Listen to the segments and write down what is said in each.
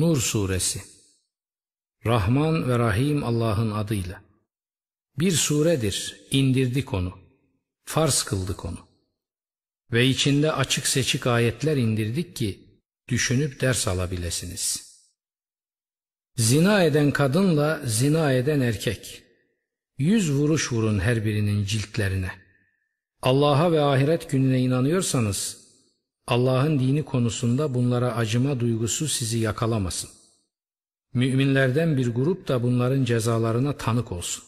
Nur Suresi Rahman ve Rahim Allah'ın adıyla. Bir suredir, indirdik onu. Farz kıldık onu. Ve içinde açık seçik ayetler indirdik ki, düşünüp ders alabilesiniz. Zina eden kadınla zina eden erkek. Yüz vuruş vurun her birinin ciltlerine. Allah'a ve ahiret gününe inanıyorsanız, Allah'ın dini konusunda bunlara acıma duygusu sizi yakalamasın. Müminlerden bir grup da bunların cezalarına tanık olsun.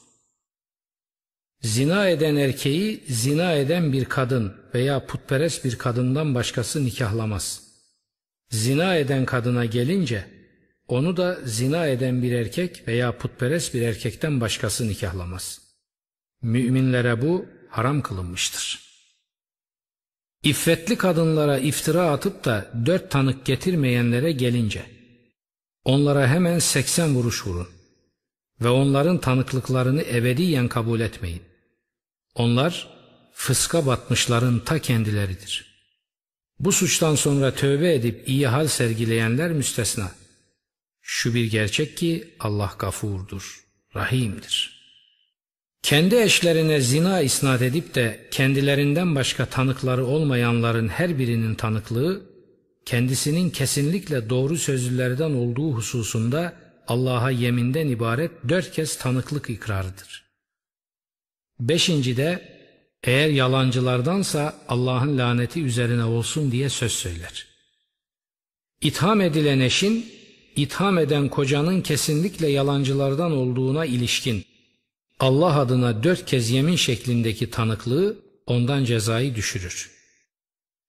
Zina eden erkeği zina eden bir kadın veya putperest bir kadından başkası nikahlamaz. Zina eden kadına gelince onu da zina eden bir erkek veya putperest bir erkekten başkası nikahlamaz. Müminlere bu haram kılınmıştır.'' İffetli kadınlara iftira atıp da dört tanık getirmeyenlere gelince, onlara hemen seksen vuruş vurun ve onların tanıklıklarını ebediyen kabul etmeyin. Onlar fıska batmışların ta kendileridir. Bu suçtan sonra tövbe edip iyi hal sergileyenler müstesna. Şu bir gerçek ki Allah gafurdur, rahimdir.'' Kendi eşlerine zina isnat edip de kendilerinden başka tanıkları olmayanların her birinin tanıklığı, kendisinin kesinlikle doğru sözlülerden olduğu hususunda Allah'a yeminden ibaret dört kez tanıklık ikrarıdır. Beşinci de eğer yalancılardansa Allah'ın laneti üzerine olsun diye söz söyler. İtham edilen eşin, itham eden kocanın kesinlikle yalancılardan olduğuna ilişkin Allah adına dört kez yemin şeklindeki tanıklığı ondan cezayı düşürür.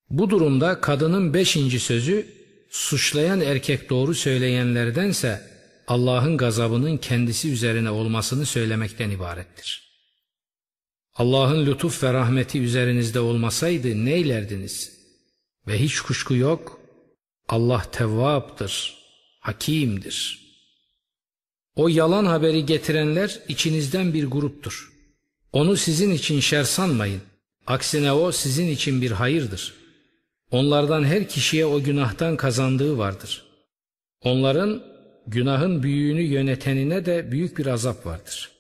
Bu durumda kadının beşinci sözü suçlayan erkek doğru söyleyenlerdense Allah'ın gazabının kendisi üzerine olmasını söylemekten ibarettir. Allah'ın lütuf ve rahmeti üzerinizde olmasaydı neylerdiniz? Ve hiç kuşku yok, Allah tevvaptır, hakimdir.'' O yalan haberi getirenler içinizden bir gruptur. Onu sizin için şer sanmayın. Aksine o sizin için bir hayırdır. Onlardan her kişiye o günahtan kazandığı vardır. Onların günahın büyüğünü yönetenine de büyük bir azap vardır.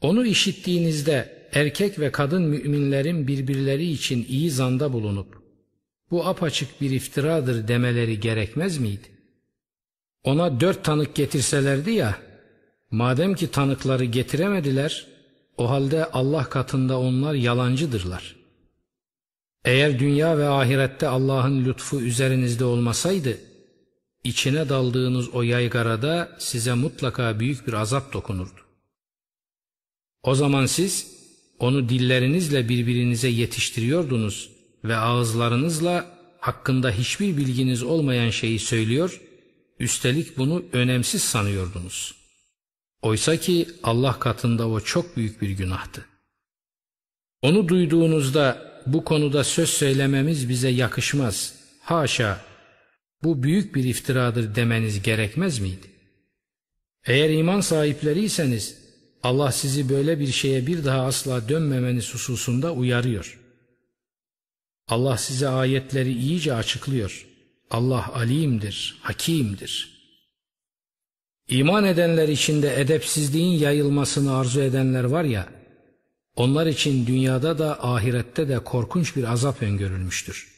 Onu işittiğinizde erkek ve kadın müminlerin birbirleri için iyi zanda bulunup bu apaçık bir iftiradır demeleri gerekmez miydi? Ona dört tanık getirselerdi ya, madem ki tanıkları getiremediler, o halde Allah katında onlar yalancıdırlar. Eğer dünya ve ahirette Allah'ın lütfu üzerinizde olmasaydı, içine daldığınız o yaygarada size mutlaka büyük bir azap dokunurdu. O zaman siz onu dillerinizle birbirinize yetiştiriyordunuz ve ağızlarınızla hakkında hiçbir bilginiz olmayan şeyi söylüyor Üstelik bunu önemsiz sanıyordunuz. Oysa ki Allah katında o çok büyük bir günahtı. Onu duyduğunuzda bu konuda söz söylememiz bize yakışmaz. Haşa, bu büyük bir iftiradır demeniz gerekmez miydi? Eğer iman sahipleriyseniz Allah sizi böyle bir şeye bir daha asla dönmemeniz hususunda uyarıyor. Allah size ayetleri iyice açıklıyor. Allah alimdir, hakimdir. İman edenler içinde edepsizliğin yayılmasını arzu edenler var ya, onlar için dünyada da ahirette de korkunç bir azap öngörülmüştür.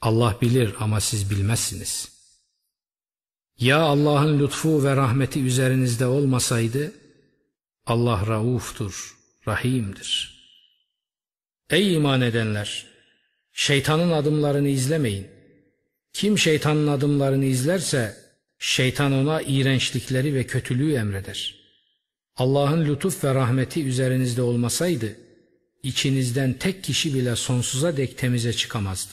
Allah bilir ama siz bilmezsiniz. Ya Allah'ın lütfu ve rahmeti üzerinizde olmasaydı, Allah rauftur, rahimdir. Ey iman edenler! Şeytanın adımlarını izlemeyin. Kim şeytanın adımlarını izlerse şeytan ona iğrençlikleri ve kötülüğü emreder. Allah'ın lütuf ve rahmeti üzerinizde olmasaydı içinizden tek kişi bile sonsuza dek temize çıkamazdı.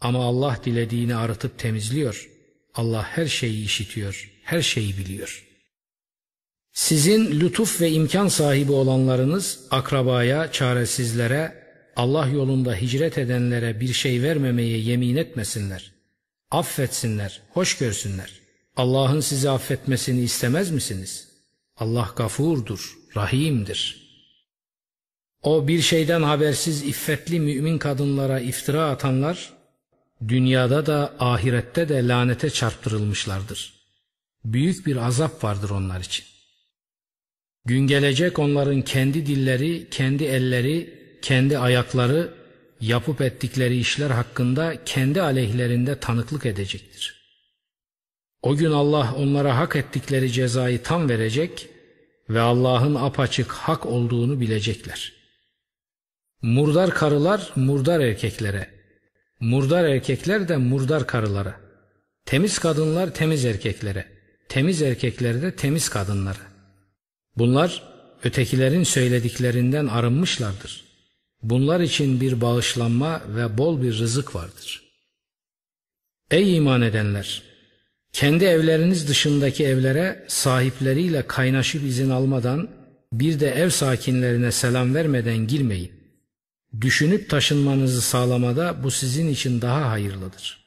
Ama Allah dilediğini arıtıp temizliyor. Allah her şeyi işitiyor, her şeyi biliyor. Sizin lütuf ve imkan sahibi olanlarınız akrabaya, çaresizlere, Allah yolunda hicret edenlere bir şey vermemeye yemin etmesinler. Affetsinler, hoş görsünler. Allah'ın sizi affetmesini istemez misiniz? Allah gafurdur, rahimdir. O bir şeyden habersiz iffetli mümin kadınlara iftira atanlar, dünyada da ahirette de lanete çarptırılmışlardır. Büyük bir azap vardır onlar için. Gün gelecek onların kendi dilleri, kendi elleri, kendi ayakları yapıp ettikleri işler hakkında kendi aleyhlerinde tanıklık edecektir. O gün Allah onlara hak ettikleri cezayı tam verecek ve Allah'ın apaçık hak olduğunu bilecekler. Murdar karılar murdar erkeklere, murdar erkekler de murdar karılara, temiz kadınlar temiz erkeklere, temiz erkekler de temiz kadınlara. Bunlar ötekilerin söylediklerinden arınmışlardır. Bunlar için bir bağışlanma ve bol bir rızık vardır. Ey iman edenler! Kendi evleriniz dışındaki evlere sahipleriyle kaynaşıp izin almadan bir de ev sakinlerine selam vermeden girmeyin. Düşünüp taşınmanızı sağlamada bu sizin için daha hayırlıdır.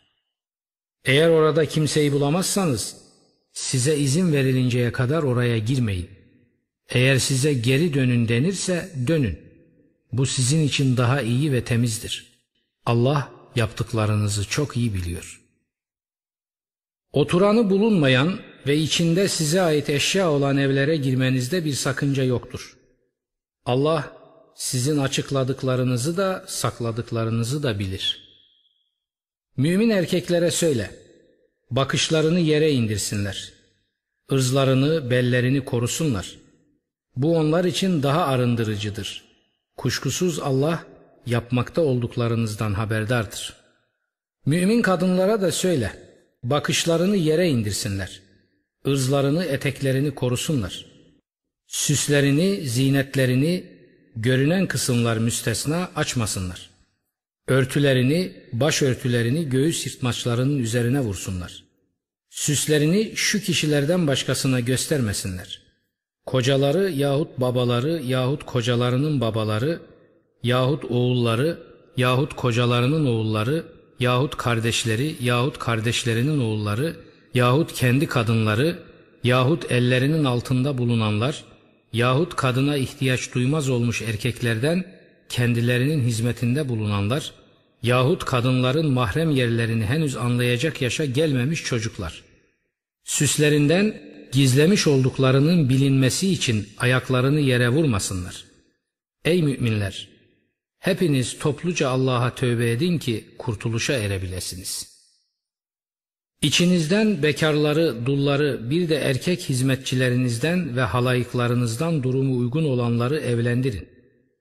Eğer orada kimseyi bulamazsanız size izin verilinceye kadar oraya girmeyin. Eğer size geri dönün denirse dönün. Bu sizin için daha iyi ve temizdir. Allah yaptıklarınızı çok iyi biliyor. Oturanı bulunmayan ve içinde size ait eşya olan evlere girmenizde bir sakınca yoktur. Allah sizin açıkladıklarınızı da sakladıklarınızı da bilir. Mümin erkeklere söyle, bakışlarını yere indirsinler. ırzlarını, bellerini korusunlar. Bu onlar için daha arındırıcıdır. Kuşkusuz Allah yapmakta olduklarınızdan haberdardır. Mümin kadınlara da söyle, bakışlarını yere indirsinler. ırzlarını, eteklerini korusunlar. Süslerini, zinetlerini, görünen kısımlar müstesna açmasınlar. Örtülerini, başörtülerini göğüs yırtmaçlarının üzerine vursunlar. Süslerini şu kişilerden başkasına göstermesinler. Kocaları yahut babaları yahut kocalarının babaları yahut oğulları yahut kocalarının oğulları yahut kardeşleri yahut kardeşlerinin oğulları yahut kendi kadınları yahut ellerinin altında bulunanlar yahut kadına ihtiyaç duymaz olmuş erkeklerden kendilerinin hizmetinde bulunanlar yahut kadınların mahrem yerlerini henüz anlayacak yaşa gelmemiş çocuklar. Süslerinden gizlemiş olduklarının bilinmesi için ayaklarını yere vurmasınlar. Ey müminler! Hepiniz topluca Allah'a tövbe edin ki kurtuluşa erebilesiniz. İçinizden bekarları, dulları, bir de erkek hizmetçilerinizden ve halayıklarınızdan durumu uygun olanları evlendirin.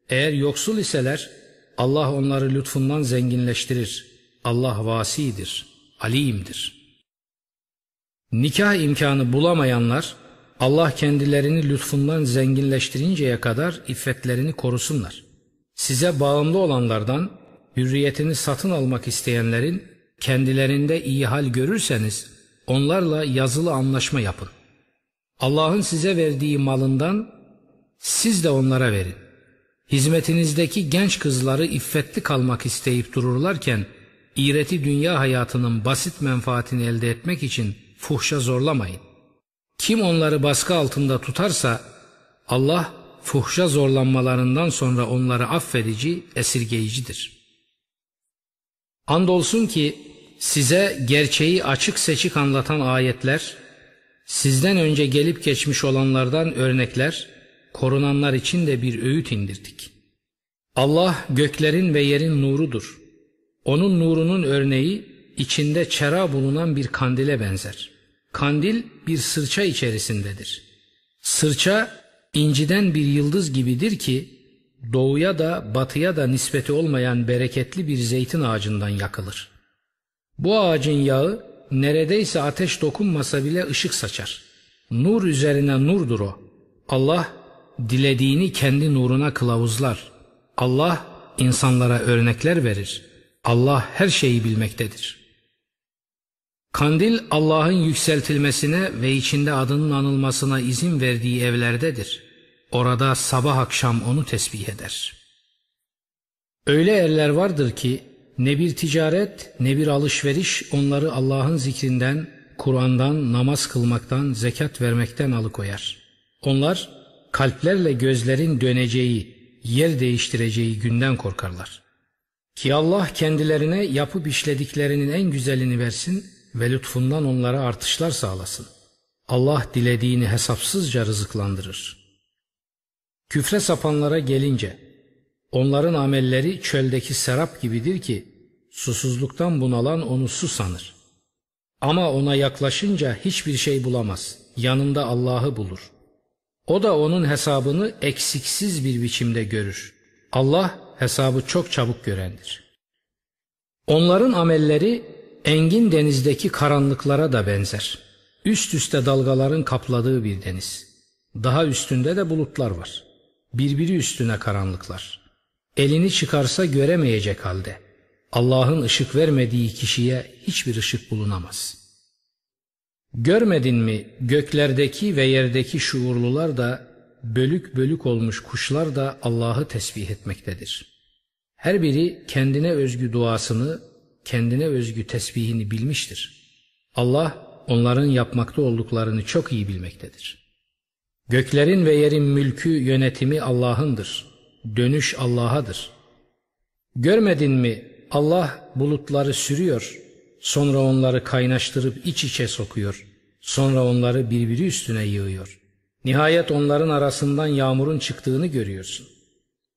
Eğer yoksul iseler Allah onları lütfundan zenginleştirir. Allah vasidir, alimdir.'' Nikah imkanı bulamayanlar Allah kendilerini lütfundan zenginleştirinceye kadar iffetlerini korusunlar. Size bağımlı olanlardan hürriyetini satın almak isteyenlerin kendilerinde iyi hal görürseniz onlarla yazılı anlaşma yapın. Allah'ın size verdiği malından siz de onlara verin. Hizmetinizdeki genç kızları iffetli kalmak isteyip dururlarken iğreti dünya hayatının basit menfaatini elde etmek için fuhşa zorlamayın. Kim onları baskı altında tutarsa Allah fuhşa zorlanmalarından sonra onları affedici, esirgeyicidir. Andolsun ki size gerçeği açık seçik anlatan ayetler, sizden önce gelip geçmiş olanlardan örnekler, korunanlar için de bir öğüt indirdik. Allah göklerin ve yerin nurudur. Onun nurunun örneği içinde çera bulunan bir kandile benzer. Kandil bir sırça içerisindedir. Sırça inciden bir yıldız gibidir ki doğuya da batıya da nispeti olmayan bereketli bir zeytin ağacından yakılır. Bu ağacın yağı neredeyse ateş dokunmasa bile ışık saçar. Nur üzerine nurdur o. Allah dilediğini kendi nuruna kılavuzlar. Allah insanlara örnekler verir. Allah her şeyi bilmektedir.'' Kandil Allah'ın yükseltilmesine ve içinde adının anılmasına izin verdiği evlerdedir. Orada sabah akşam onu tesbih eder. Öyle erler vardır ki ne bir ticaret ne bir alışveriş onları Allah'ın zikrinden, Kur'an'dan, namaz kılmaktan, zekat vermekten alıkoyar. Onlar kalplerle gözlerin döneceği, yer değiştireceği günden korkarlar. Ki Allah kendilerine yapıp işlediklerinin en güzelini versin ve lütfundan onlara artışlar sağlasın. Allah dilediğini hesapsızca rızıklandırır. Küfre sapanlara gelince, onların amelleri çöldeki serap gibidir ki, susuzluktan bunalan onu su sanır. Ama ona yaklaşınca hiçbir şey bulamaz, yanında Allah'ı bulur. O da onun hesabını eksiksiz bir biçimde görür. Allah hesabı çok çabuk görendir. Onların amelleri engin denizdeki karanlıklara da benzer. Üst üste dalgaların kapladığı bir deniz. Daha üstünde de bulutlar var. Birbiri üstüne karanlıklar. Elini çıkarsa göremeyecek halde. Allah'ın ışık vermediği kişiye hiçbir ışık bulunamaz. Görmedin mi göklerdeki ve yerdeki şuurlular da bölük bölük olmuş kuşlar da Allah'ı tesbih etmektedir. Her biri kendine özgü duasını, kendine özgü tesbihini bilmiştir. Allah onların yapmakta olduklarını çok iyi bilmektedir. Göklerin ve yerin mülkü yönetimi Allah'ındır. Dönüş Allah'adır. Görmedin mi Allah bulutları sürüyor, sonra onları kaynaştırıp iç içe sokuyor, sonra onları birbiri üstüne yığıyor. Nihayet onların arasından yağmurun çıktığını görüyorsun.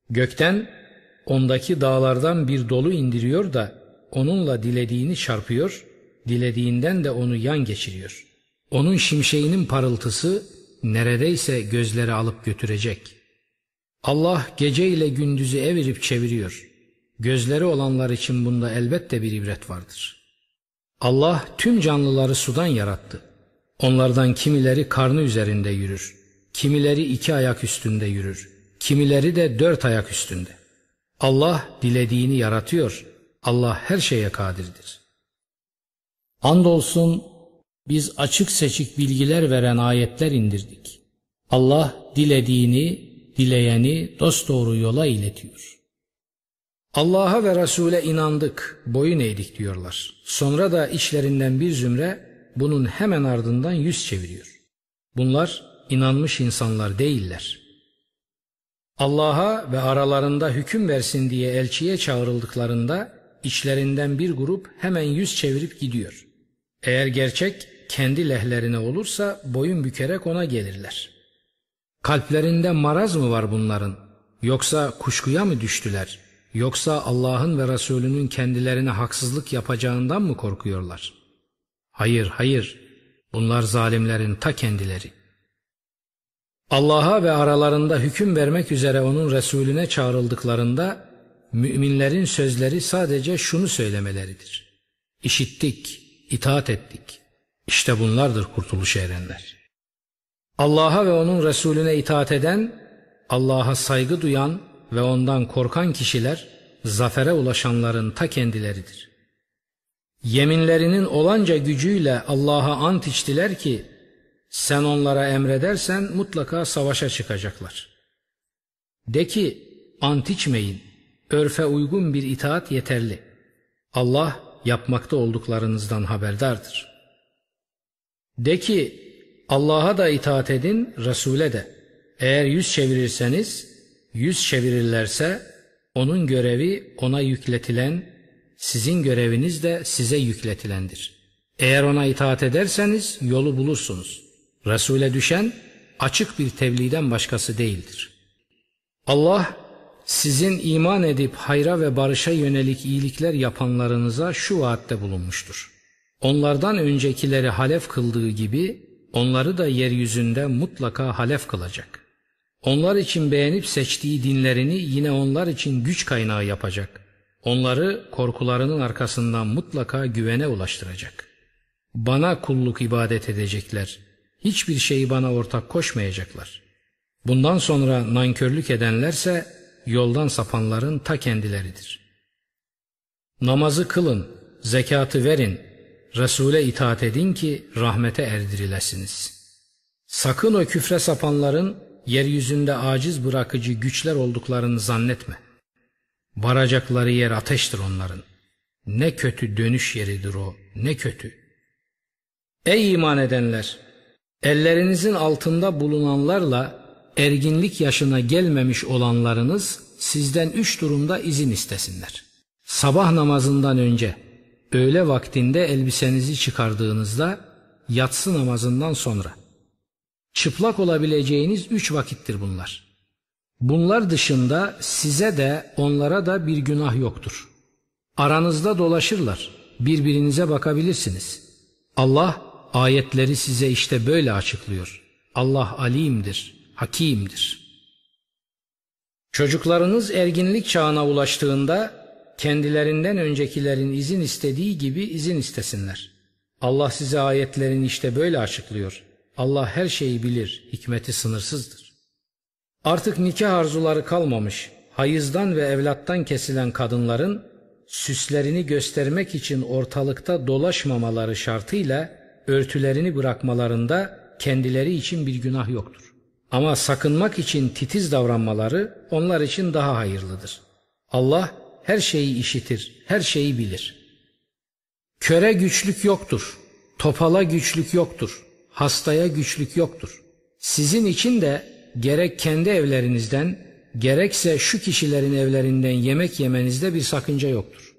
Gökten ondaki dağlardan bir dolu indiriyor da onunla dilediğini çarpıyor, dilediğinden de onu yan geçiriyor. Onun şimşeğinin parıltısı neredeyse gözleri alıp götürecek. Allah gece ile gündüzü evirip çeviriyor. Gözleri olanlar için bunda elbette bir ibret vardır. Allah tüm canlıları sudan yarattı. Onlardan kimileri karnı üzerinde yürür, kimileri iki ayak üstünde yürür, kimileri de dört ayak üstünde. Allah dilediğini yaratıyor, Allah her şeye kadirdir. Andolsun biz açık seçik bilgiler veren ayetler indirdik. Allah dilediğini, dileyeni dosdoğru yola iletiyor. Allah'a ve Resul'e inandık, boyun eğdik diyorlar. Sonra da işlerinden bir zümre bunun hemen ardından yüz çeviriyor. Bunlar inanmış insanlar değiller. Allah'a ve aralarında hüküm versin diye elçiye çağrıldıklarında içlerinden bir grup hemen yüz çevirip gidiyor. Eğer gerçek kendi lehlerine olursa boyun bükerek ona gelirler. Kalplerinde maraz mı var bunların? Yoksa kuşkuya mı düştüler? Yoksa Allah'ın ve Resulünün kendilerine haksızlık yapacağından mı korkuyorlar? Hayır, hayır. Bunlar zalimlerin ta kendileri. Allah'a ve aralarında hüküm vermek üzere onun Resulüne çağrıldıklarında müminlerin sözleri sadece şunu söylemeleridir. İşittik, itaat ettik. İşte bunlardır kurtuluş erenler. Allah'a ve onun Resulüne itaat eden, Allah'a saygı duyan ve ondan korkan kişiler zafere ulaşanların ta kendileridir. Yeminlerinin olanca gücüyle Allah'a ant içtiler ki sen onlara emredersen mutlaka savaşa çıkacaklar. De ki ant içmeyin, örfe uygun bir itaat yeterli. Allah yapmakta olduklarınızdan haberdardır. De ki Allah'a da itaat edin, Resul'e de. Eğer yüz çevirirseniz, yüz çevirirlerse onun görevi ona yükletilen, sizin göreviniz de size yükletilendir. Eğer ona itaat ederseniz yolu bulursunuz. Resul'e düşen açık bir tebliğden başkası değildir. Allah sizin iman edip hayra ve barışa yönelik iyilikler yapanlarınıza şu vaatte bulunmuştur. Onlardan öncekileri halef kıldığı gibi onları da yeryüzünde mutlaka halef kılacak. Onlar için beğenip seçtiği dinlerini yine onlar için güç kaynağı yapacak. Onları korkularının arkasından mutlaka güvene ulaştıracak. Bana kulluk ibadet edecekler. Hiçbir şeyi bana ortak koşmayacaklar. Bundan sonra nankörlük edenlerse yoldan sapanların ta kendileridir. Namazı kılın, zekatı verin, Resul'e itaat edin ki rahmete erdirilesiniz. Sakın o küfre sapanların yeryüzünde aciz bırakıcı güçler olduklarını zannetme. Varacakları yer ateştir onların. Ne kötü dönüş yeridir o, ne kötü. Ey iman edenler! Ellerinizin altında bulunanlarla erginlik yaşına gelmemiş olanlarınız sizden üç durumda izin istesinler. Sabah namazından önce, öğle vaktinde elbisenizi çıkardığınızda, yatsı namazından sonra. Çıplak olabileceğiniz üç vakittir bunlar. Bunlar dışında size de onlara da bir günah yoktur. Aranızda dolaşırlar, birbirinize bakabilirsiniz. Allah ayetleri size işte böyle açıklıyor. Allah alimdir, hakimdir. Çocuklarınız erginlik çağına ulaştığında kendilerinden öncekilerin izin istediği gibi izin istesinler. Allah size ayetlerini işte böyle açıklıyor. Allah her şeyi bilir, hikmeti sınırsızdır. Artık nikah arzuları kalmamış, hayızdan ve evlattan kesilen kadınların süslerini göstermek için ortalıkta dolaşmamaları şartıyla örtülerini bırakmalarında kendileri için bir günah yoktur. Ama sakınmak için titiz davranmaları onlar için daha hayırlıdır. Allah her şeyi işitir, her şeyi bilir. Köre güçlük yoktur, topala güçlük yoktur, hastaya güçlük yoktur. Sizin için de gerek kendi evlerinizden, gerekse şu kişilerin evlerinden yemek yemenizde bir sakınca yoktur.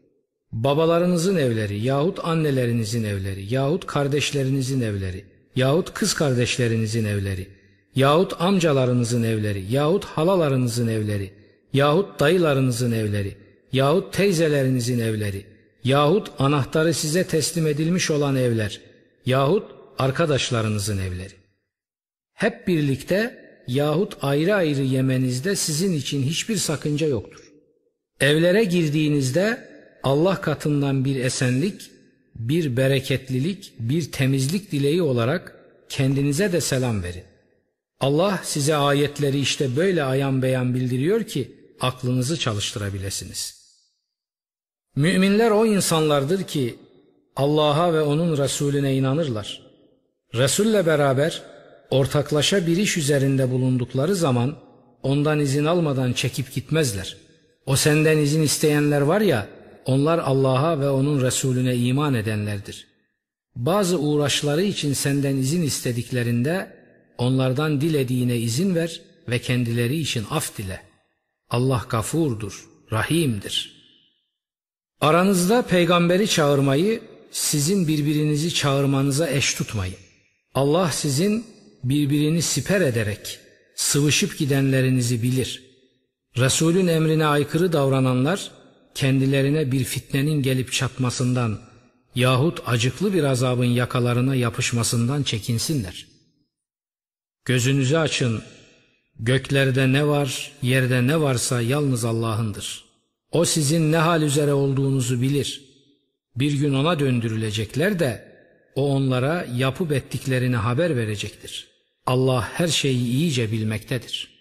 Babalarınızın evleri yahut annelerinizin evleri yahut kardeşlerinizin evleri yahut kız kardeşlerinizin evleri yahut amcalarınızın evleri yahut halalarınızın evleri yahut dayılarınızın evleri yahut teyzelerinizin evleri yahut anahtarı size teslim edilmiş olan evler yahut arkadaşlarınızın evleri. Hep birlikte yahut ayrı ayrı yemenizde sizin için hiçbir sakınca yoktur. Evlere girdiğinizde Allah katından bir esenlik, bir bereketlilik, bir temizlik dileği olarak kendinize de selam verin. Allah size ayetleri işte böyle ayan beyan bildiriyor ki aklınızı çalıştırabilirsiniz. Müminler o insanlardır ki Allah'a ve onun Resulüne inanırlar. Resulle beraber ortaklaşa bir iş üzerinde bulundukları zaman ondan izin almadan çekip gitmezler. O senden izin isteyenler var ya onlar Allah'a ve onun Resulüne iman edenlerdir. Bazı uğraşları için senden izin istediklerinde onlardan dilediğine izin ver ve kendileri için af dile. Allah gafurdur, rahimdir. Aranızda peygamberi çağırmayı sizin birbirinizi çağırmanıza eş tutmayın. Allah sizin birbirini siper ederek sıvışıp gidenlerinizi bilir. Resulün emrine aykırı davrananlar kendilerine bir fitnenin gelip çatmasından yahut acıklı bir azabın yakalarına yapışmasından çekinsinler. Gözünüzü açın, göklerde ne var, yerde ne varsa yalnız Allah'ındır. O sizin ne hal üzere olduğunuzu bilir. Bir gün ona döndürülecekler de o onlara yapıp ettiklerini haber verecektir. Allah her şeyi iyice bilmektedir.''